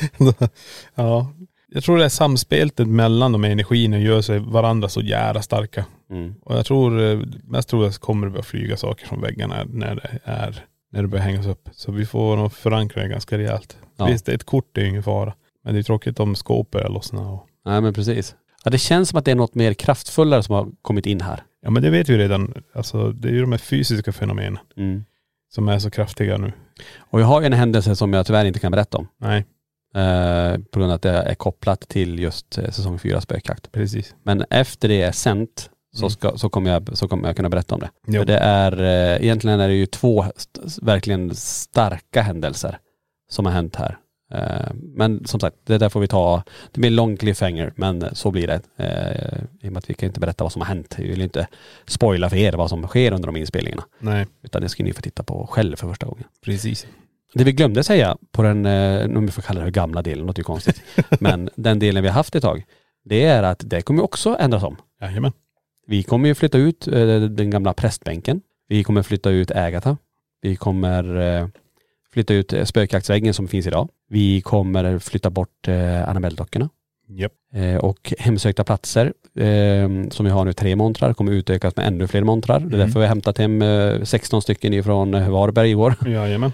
ja. Jag tror det är samspelet mellan de här energierna gör sig varandra så jävla starka. Mm. Och jag tror, eh, mest tror jag kommer det börja flyga saker från väggarna när det är, när det börjar hängas upp. Så vi får nog förankra det ganska rejält. Ja. Visst, ett kort är ju ingen fara. Men det är tråkigt om skåp börjar lossna och Nej men precis. Ja, det känns som att det är något mer kraftfullare som har kommit in här. Ja men det vet vi redan. Alltså det är ju de här fysiska fenomenen Mm. som är så kraftiga nu. Och jag har ju en händelse som jag tyvärr inte kan berätta om. Nej, Eh, på grund av att det är kopplat till just eh, säsong 4 spökjakt. precis. Men efter det är sänt så, Mm. ska, så, kommer jag, så kommer jag kunna berätta om det. Jo. För det är, eh, egentligen är det ju två st- verkligen starka händelser som har hänt här. Eh, Men som sagt, det där får vi ta, det blir en lång cliffhanger men så blir det. Eh, I och med att vi kan inte berätta vad som har hänt. Vi vill ju inte spoila för er vad som sker under de inspelningarna. Nej, Utan det ska ni få titta på själv för första gången. precis. Det vi glömde säga på den, eh, om vi får kalla det gamla delen, låter ju konstigt. men den delen vi har haft ett tag, det är att det kommer också ändras om. Jajamän. Vi kommer ju flytta ut den gamla prästbänken. Vi kommer flytta ut Ägata. Vi kommer flytta ut eh, spökjaktsväggen som finns idag. Vi kommer flytta bort eh, Annabelle-dockorna. Japp. Eh, och hemsökta platser eh, som vi har nu tre montrar kommer utökas med ännu fler montrar. Det är därför vi har hämtat hem eh, 16 stycken ifrån eh, Varberg i år. Jajamän.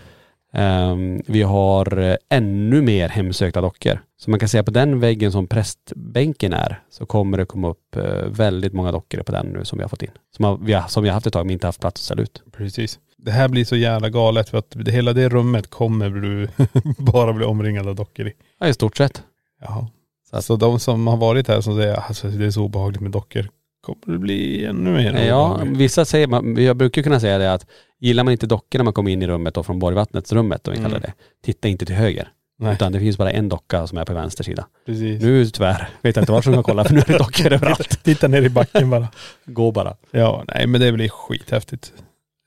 Ehm, vi har eh, ännu mer hemsökta dockor. Så man kan säga på den väggen som prästbänken är så kommer det komma upp väldigt många dockor på den nu som vi har fått in. Som, har, vi, har, som vi har haft ett tag men inte haft plats att ställa ut. Precis. Det här blir så jävla galet för att det, hela det rummet kommer du bara bli omringad av dockor i. Ja i stort sett. Jaha. Så att- de som har varit här som säger alltså det är så obehagligt med dockor, kommer det bli ännu mer Ja, obehagligt. vissa säger, man, jag brukar kunna säga det att gillar man inte dockor när man kommer in i rummet då från Borgvattnets rummet om vi kallar Mm. det, titta inte till höger. Nej, Utan det finns bara en docka som är på vänster sida. precis. Nu tyvärr, vet jag inte vart jag ska kolla för nu är det dockor överallt. Titta ner i backen bara. Gå bara. Ja, nej men det blir skithäftigt.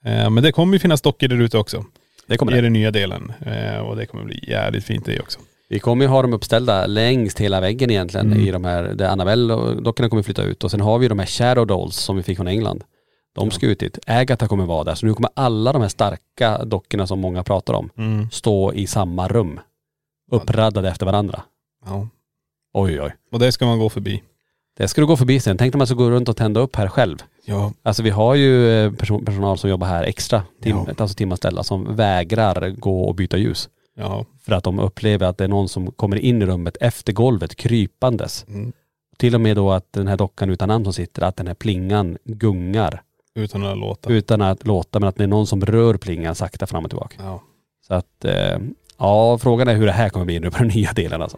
Eh, men det kommer ju finnas dockor där ute också. Det kommer I det. den nya delen. Eh, och det kommer bli jävligt fint det också. Vi kommer ju ha dem uppställda längs hela väggen egentligen Mm. i de här, där Annabelle och dockorna kommer flytta ut och sen har vi de här Shadow Dolls som vi fick från England. De ska ut dit. Agatha kommer vara där så nu kommer alla de här starka dockorna som många pratar om Mm. stå i samma rum. Uppraddade efter varandra. Ja. Oj oj. Och det ska man gå förbi. Det ska du gå förbi sen. Tänk om man ska gå runt och tända upp här själv. Ja. Alltså vi har ju eh, person, personal som jobbar här extra, tim, Ja. alltså timanställda, som vägrar gå och byta ljus. Ja. För att de upplever att det är någon som kommer in i rummet efter golvet krypandes. Mm. Till och med då att den här dockan utan namn som sitter, att den här plingan gungar Utan att låta. utan att låta, men att det är någon som rör plingan sakta fram och tillbaka. Ja. Så att, eh, ja frågan är hur det här kommer bli nu på den nya delen alltså.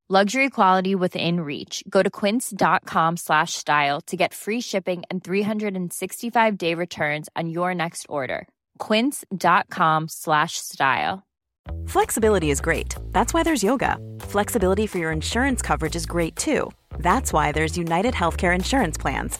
Luxury quality within reach. Go to quince.com slash style to get free shipping and 365 day returns on your next order. Quince.com slash style. Flexibility is great. That's why there's yoga. Flexibility for your insurance coverage is great too. That's why there's United Healthcare Insurance Plans.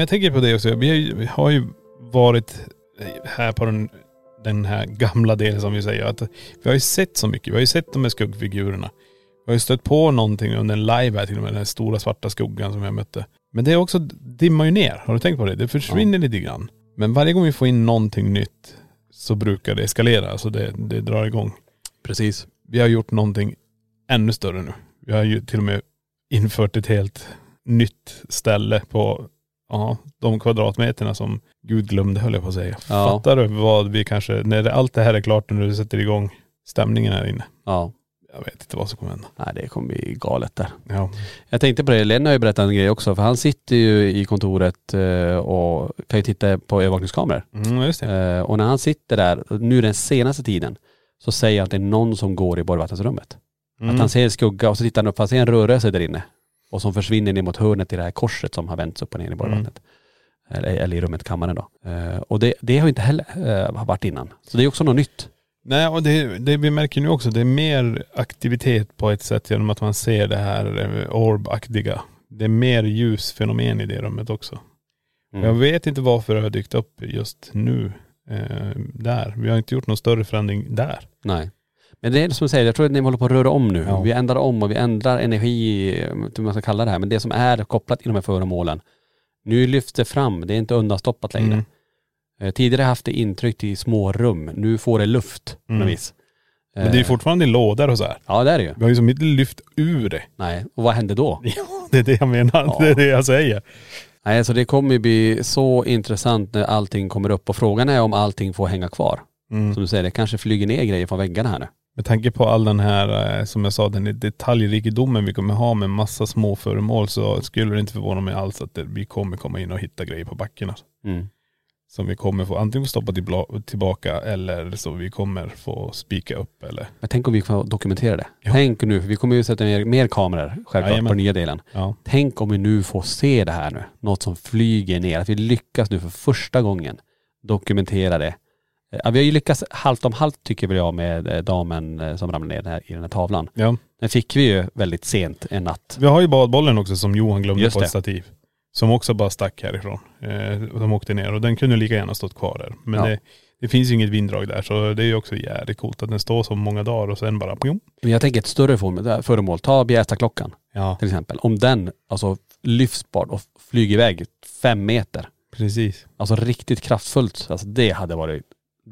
men jag tänker på det också. Vi har ju, varit här på den, den här gamla delen som vi säger. Att vi har ju sett så mycket. Vi har ju sett de här skuggfigurerna. Vi har ju stött på någonting under en live här till och med. Den här stora svarta skuggan som jag mötte. Men det är också, dimmar ju ner. Har du tänkt på det? Det försvinner lite grann. Men varje gång vi får in någonting nytt så brukar det eskalera. Alltså det, det drar igång. Precis. Vi har gjort någonting ännu större nu. Vi har ju till och med infört ett helt nytt ställe på ja, de kvadratmeterna som Gud glömde höll jag på att säga. Ja. Fattar du vad vi kanske, när allt det här är klart när du sätter igång stämningen här inne. Ja. Jag vet inte vad som kommer hända. Nej det kommer bli galet där. Ja. Jag tänkte på det, Lenny har ju berättat en grej också för han sitter ju i kontoret eh, och kan ju titta på övervakningskameror. Mm, just det. Eh, Och när han sitter där, nu den senaste tiden, så säger han att det är någon som går i borgvattensrummet. Mm. Att han ser en skugga och så tittar han upp, han ser en rörelse där inne. Och som försvinner ner mot hörnet i det här korset som har vänts upp och ner i borgvattnet. Eller, eller i rummet, kammaren då. Eh, Och det, det har ju inte heller eh, varit innan. Så det är också något nytt. Nej och det, det vi märker nu också, det är mer aktivitet på ett sätt genom att man ser det här eh, orbaktiga. Det är mer ljusfenomen i det rummet också. Mm. Jag vet inte varför det har dykt upp just nu eh, där. Vi har inte gjort någon större förändring där. Nej. Men det är som jag säger, jag tror att ni håller på att röra om nu. Ja. Vi ändrar om och vi ändrar energi, hur man ska kalla det här. Men det som är kopplat i de här föremålen, nu lyfts det fram, det är inte undanstoppat längre. Mm. Eh, Tidigare haft det intryckt i små rum, nu får det luft på Mm. vis. Men det är ju Eh, fortfarande i lådor och så här. Ja det är det ju. Vi har ju som inte lyft ur det. Nej, och vad händer då? Ja, det är det jag menar. Ja. Det är det jag säger. Nej så det kommer ju bli så intressant när allting kommer upp och frågan är om allting får hänga kvar. Mm. Som du säger, det kanske flyger ner grejer från väggarna här nu. Med tanke på all den här, eh, som jag sa, den detaljrikedomen vi kommer ha med massa små föremål så skulle det inte förvåna mig alls att vi kommer komma in och hitta grejer på backen. Mm. Som vi kommer få antingen stoppa tillbaka eller så vi kommer få spika upp eller. Men tänk om vi får dokumentera det. Ja. Tänk nu, för vi kommer ju sätta mer, mer kameror självklart Jajamän. på nya delen. Ja. Tänk om vi nu får se det här nu. Något som flyger ner. Att vi lyckas nu för första gången dokumentera det. Ja, vi har ju lyckats halvt om halvt tycker väl jag med eh, damen eh, som ramlade ner här, i den här tavlan. ja. Den fick vi ju väldigt sent en natt. Vi har ju badbollen också som Johan glömde Just på det. ett stativ. Som också bara stack härifrån. Eh, de åkte ner och den kunde lika gärna stått kvar där. Men Ja. det, det finns ju inget vinddrag där så det är ju också jävligt coolt att den står så många dagar och sen bara pjom. Men jag tänker ett större föremål, ta Bjästaklockan Ja, till exempel. Om den alltså lyfts bort och flyger iväg fem meter. precis. Alltså riktigt kraftfullt. Alltså det hade varit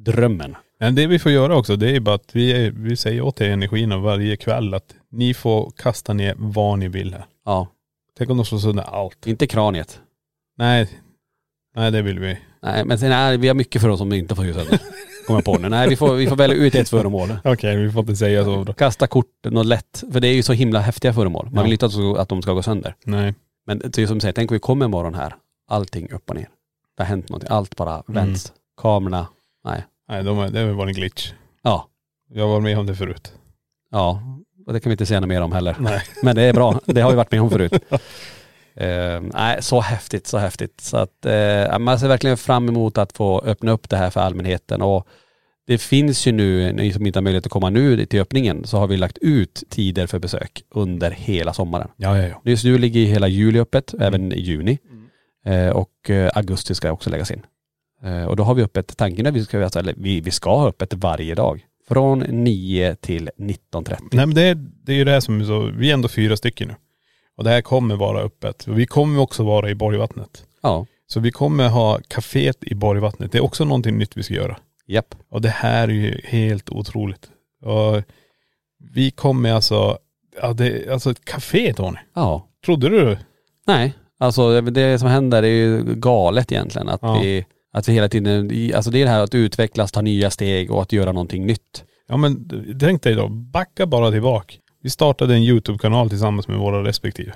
drömmen. Men det vi får göra också det är bara att vi, vi säger åt er energierna varje kväll att ni får kasta ner vad ni vill här. Ja, Tänk om de slår sönder allt. inte kraniet. Nej, nej det vill vi. Nej men sen är vi har mycket för oss som inte får göra sönder. Kommer jag på nu. Nej vi får, vi får välja ut ett föremål. Okej, vi får inte säga så då. Kasta kort, något lätt. För det är ju så himla häftiga föremål. Man vill inte att att de ska gå sönder. Nej. Men det är som du säger, tänk om vi kommer imorgon här. Allting upp och ner. Det har hänt någonting. Allt bara vänds. Kamerorna. Nej. Nej, de, det varit en glitch. Ja. Jag varit med om det förut. Ja. Och det kan vi inte säga något mer om heller. Nej. Men det är bra. Det har vi varit med om förut. Eh, nej, så häftigt, så häftigt. Så att eh, man ser verkligen fram emot att få öppna upp det här för allmänheten. Och det finns ju nu, ni som inte har möjlighet att komma nu till öppningen, så har vi lagt ut tider för besök under hela sommaren. Ja, ja, ja. Just nu ligger hela juli öppet, även i juni. Eh, och eh, augusti ska också läggas in. Eh, och då har vi öppet, tanken är att vi ska, eller vi, vi ska ha öppet varje dag. Från 9 till 19.30. Nej men det, är- det är ju det här som är så, vi är ändå fyra stycken nu. Och det här kommer vara öppet. Och vi kommer också vara i Borgvattnet. Ja, Så vi kommer ha kaféet i Borgvattnet. Det är också någonting nytt vi ska göra. japp. Och det här är ju helt otroligt. Och vi kommer alltså, ja det, alltså ett café Tony. Ja. Trodde du? Nej, alltså det som händer är ju galet egentligen. Att, Ja. vi, att vi hela tiden, alltså det är det här att utvecklas, ta nya steg och att göra någonting nytt. Ja men tänk dig då, backa bara tillbaka. Vi startade en YouTube-kanal tillsammans med våra respektive.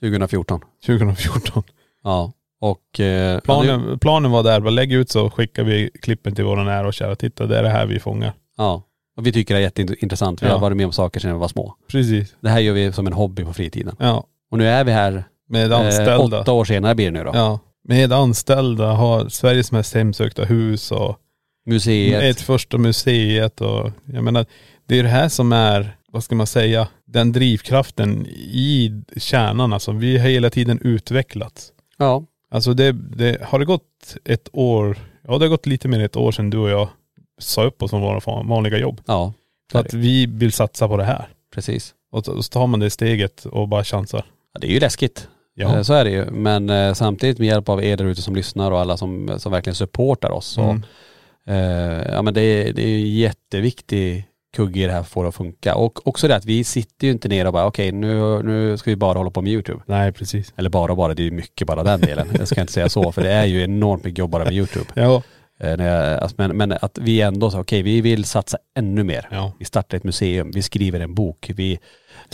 2014. 2014. Ja. Och.. Eh, Planen, planen var där, bara lägg ut så skickar vi klippen till våra nära och kära. Titta det är det här vi fångar. ja. Och vi tycker det är jätteintressant. Vi Ja. har varit med om saker sedan vi var små. Precis. Det här gör vi som en hobby på fritiden. Ja. Och nu är vi här Med eh, anställda. åtta år senare blir det nu då. Ja. Med anställda, har Sveriges mest hemsökta hus och Museet. ett första museet och jag menar, det är det här som är, vad ska man säga, den drivkraften i kärnan alltså. Vi har hela tiden utvecklats. Ja. Alltså det, det, har det gått ett år, ja det har gått lite mer än ett år sedan du och jag sa upp oss från våra vanliga jobb. Ja. Så att vi vill satsa på det här. Precis. Och så tar man det steget och bara chansar. Ja, det är ju läskigt. Ja. Eh, Så är det ju. Men eh, samtidigt med hjälp av er där ute som lyssnar och alla som, som verkligen supportar oss. Så, Mm. eh, ja men det är, det är en jätteviktig kugge i det här för att funka. Och också det att vi sitter ju inte ner och bara okej nu, nu ska vi bara hålla på med YouTube. Nej precis. Eller bara och bara, det är ju mycket bara den delen. Jag ska inte säga så för det är ju enormt mycket jobb bara med YouTube. Ja. Eh, alltså, men, men att vi ändå sa okej vi vill satsa ännu mer. Ja. Vi startar ett museum, vi skriver en bok, vi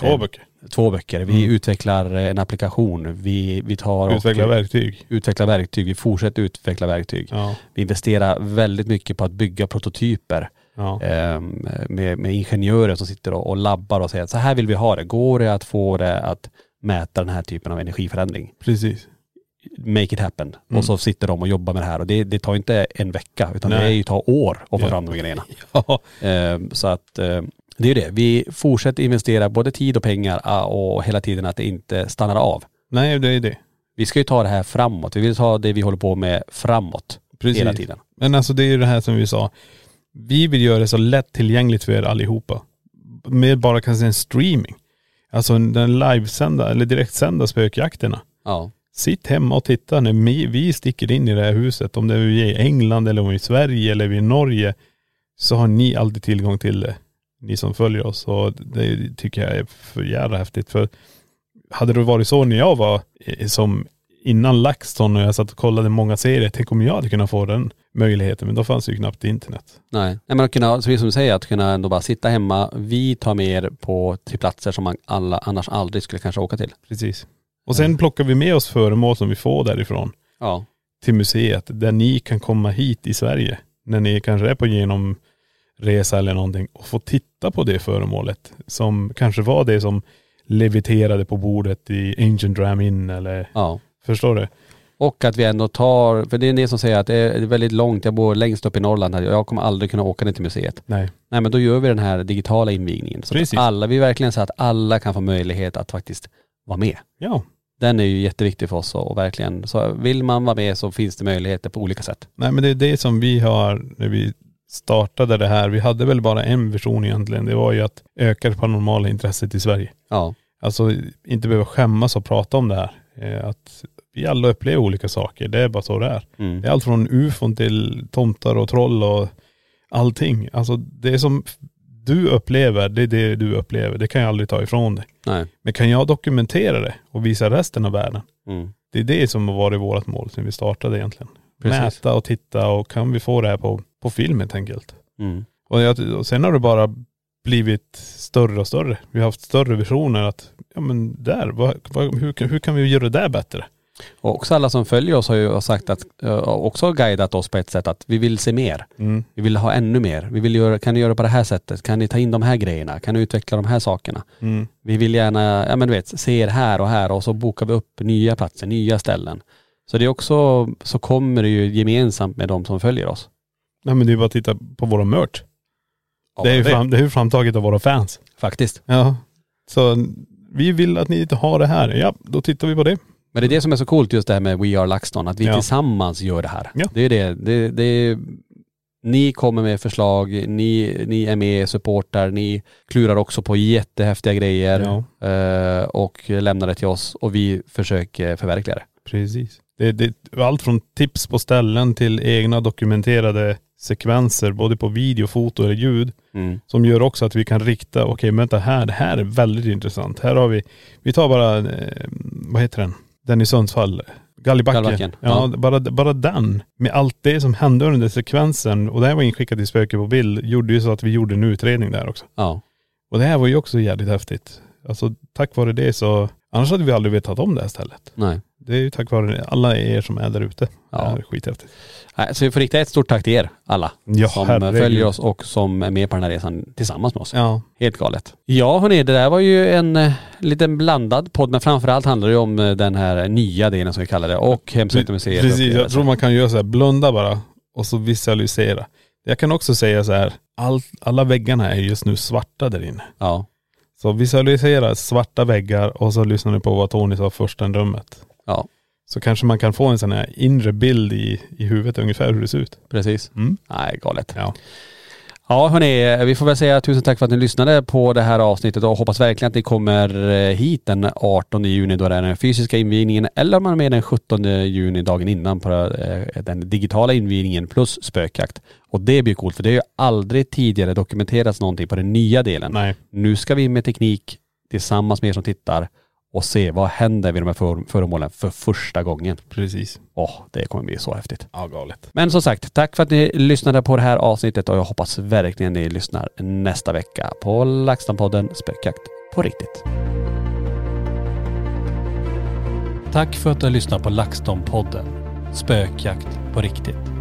Två böcker. Två böcker. Vi Mm. utvecklar eh, en applikation. Vi, vi tar Utveckla och, verktyg. utvecklar verktyg. Vi fortsätter utveckla verktyg. Ja. Vi investerar väldigt mycket på att bygga prototyper Ja. eh, med, med ingenjörer som sitter och, och labbar och säger att så här vill vi ha det. Går det att få det att mäta den här typen av energiförändring? Precis. Make it happen. Mm. Och så sitter de och jobbar med det här och det, det tar inte en vecka utan Nej. det är ju tar år att få Ja. fram de grejerna. Ja. Eh, så att eh, det är ju det. Vi fortsätter investera både tid och pengar ah, och hela tiden att det inte stannar av. Nej det är det. Vi ska ju ta det här framåt. Vi vill ta det vi håller på med framåt Precis. hela tiden. Men alltså det är ju det här som vi sa. Vi vill göra det så lätt tillgängligt för er allihopa. Med bara kanske en streaming. Alltså den livesända eller direktsända spökjakterna. Ja. Sitt hemma och titta när vi, sticker in i det här huset. Om det är vi är i England eller om vi är i Sverige eller vi är i Norge. Så har ni alltid tillgång till det. Ni som följer oss. Och det tycker jag är för jävla häftigt. För hade det varit så när jag var eh, som innan LaxTon och jag satt och kollade många serier. Tänk om jag hade kunnat få den möjligheten. Men då fanns det ju knappt internet. Nej. Men att kunna, så som du säger, att kunna ändå bara sitta hemma. Vi tar med er på, till platser som man alla annars aldrig skulle kanske åka till. Precis. Och sen plockar vi med oss föremål som vi får därifrån Ja. till museet. Där ni kan komma hit i Sverige. När ni kanske är på genomresa eller någonting och få titta på det föremålet. Som kanske var det som leviterade på bordet i Ancient Dram Inn eller, Ja. förstår du? Och att vi ändå tar, för det är ni som säger att det är väldigt långt, jag bor längst upp i Norrland här, jag kommer aldrig kunna åka ner till museet. Nej. Nej men då gör vi den här digitala invigningen. Så Precis. att alla, vi verkligen så att alla kan få möjlighet att faktiskt vara med. Ja. Den är ju jätteviktig för oss och verkligen, så vill man vara med så finns det möjligheter på olika sätt. Nej men det är det som vi har när vi startade det här. Vi hade väl bara en vision egentligen. Det var ju att öka det paranormala intresset i Sverige. Ja. Alltså inte behöva skämmas och prata om det här. Eh, Att vi alla upplever olika saker. Det är bara så det är. Mm. Det är allt från ufon till tomtar och troll och allting. Alltså det som du upplever, det är det du upplever. Det kan jag aldrig ta ifrån dig. Nej. Men kan jag dokumentera det och visa resten av världen? Mm. Det är det som har varit vårt mål sedan vi startade egentligen. Precis. Mäta och titta och kan vi få det här på, på film helt enkelt. Mm. Och, jag, och sen har det bara blivit större och större. Vi har haft större visioner att, ja men där, vad, vad, hur, kan- hur kan vi göra det där bättre? Och också alla som följer oss har ju sagt att, också guidat oss på ett sätt att vi vill se mer. Mm. Vi vill ha ännu mer. Vi vill göra, kan ni göra på det här sättet? Kan ni ta in de här grejerna? Kan ni utveckla de här sakerna? Mm. Vi vill gärna, ja men du vet, se er här och här och så bokar vi upp nya platser, nya ställen. Så det är också, så kommer det ju gemensamt med de som följer oss. Ja men det är bara att titta på våra merch. Ja, det är ju fram, det är ju framtaget av våra fans. Faktiskt. Ja. Så vi vill att ni har det här. Ja, då tittar vi på det. Men det är det som är så coolt just det här med We Are LaxTon, att vi Ja. tillsammans gör det här. Ja. Det är det. det, det är, ni kommer med förslag, ni, ni är med, supportar, ni klurar också på jättehäftiga grejer eh, och lämnar det till oss och vi försöker förverkliga det. Precis. Det, det allt från tips på ställen till egna dokumenterade sekvenser, både på video, foto eller ljud. Mm. Som gör också att vi kan rikta, okej vänta här, det här är väldigt intressant. Här har vi, vi tar bara, eh, vad heter den? Den i Sundsvall. Gallibacken. Gallibacken, Ja, ja. Bara, bara den. Med allt det som hände under sekvensen, och det här var inskickat till Spöke på bild, gjorde ju så att vi gjorde en utredning där också. Ja. Och det här var ju också jävligt häftigt. Alltså tack vare det så, annars hade vi aldrig vetat om det här stället. Nej. Det är ju tack vare alla er som är där ute. Ja. Skithäftigt. Nej, Så vi får rikta ett stort tack till er alla Ja, som herregud. följer oss och som är med på den här resan tillsammans med oss. Ja. Helt galet. Ja hörni, det där var ju en eh, liten blandad podd men framförallt handlar det ju om eh, den här nya delen som vi kallar det och Hemsökta museet. Precis, jag tror man kan göra så här, blunda bara och så visualisera. Jag kan också säga så här, all, alla väggarna är just nu svarta där inne. Ja. Så visualisera svarta väggar och så lyssnar ni på vad Tony sa första rummet. Ja. Så kanske man kan få en sån här inre bild i, i huvudet ungefär hur det ser ut. Precis. Mm. Nej, galet. Ja. Ja hörni, vi får väl säga tusen tack för att ni lyssnade på det här avsnittet och hoppas verkligen att ni kommer eh, hit den 18 juni då det är den fysiska invigningen eller om man är med den 17 juni dagen innan på eh, den digitala invigningen plus spökjakt. Och det blir coolt för det har ju aldrig tidigare dokumenterats någonting på den nya delen. Nej. Nu ska vi med teknik tillsammans med er som tittar och se vad händer vid de här för- föremålen för första gången. Precis. Åh, det kommer bli så häftigt. Ja, galet. Men som sagt, tack för att ni lyssnade på det här avsnittet och jag hoppas verkligen ni lyssnar nästa vecka på LaxTon-podden Spökjakt på riktigt. Tack för att du har lyssnat på LaxTon-podden Spökjakt på riktigt.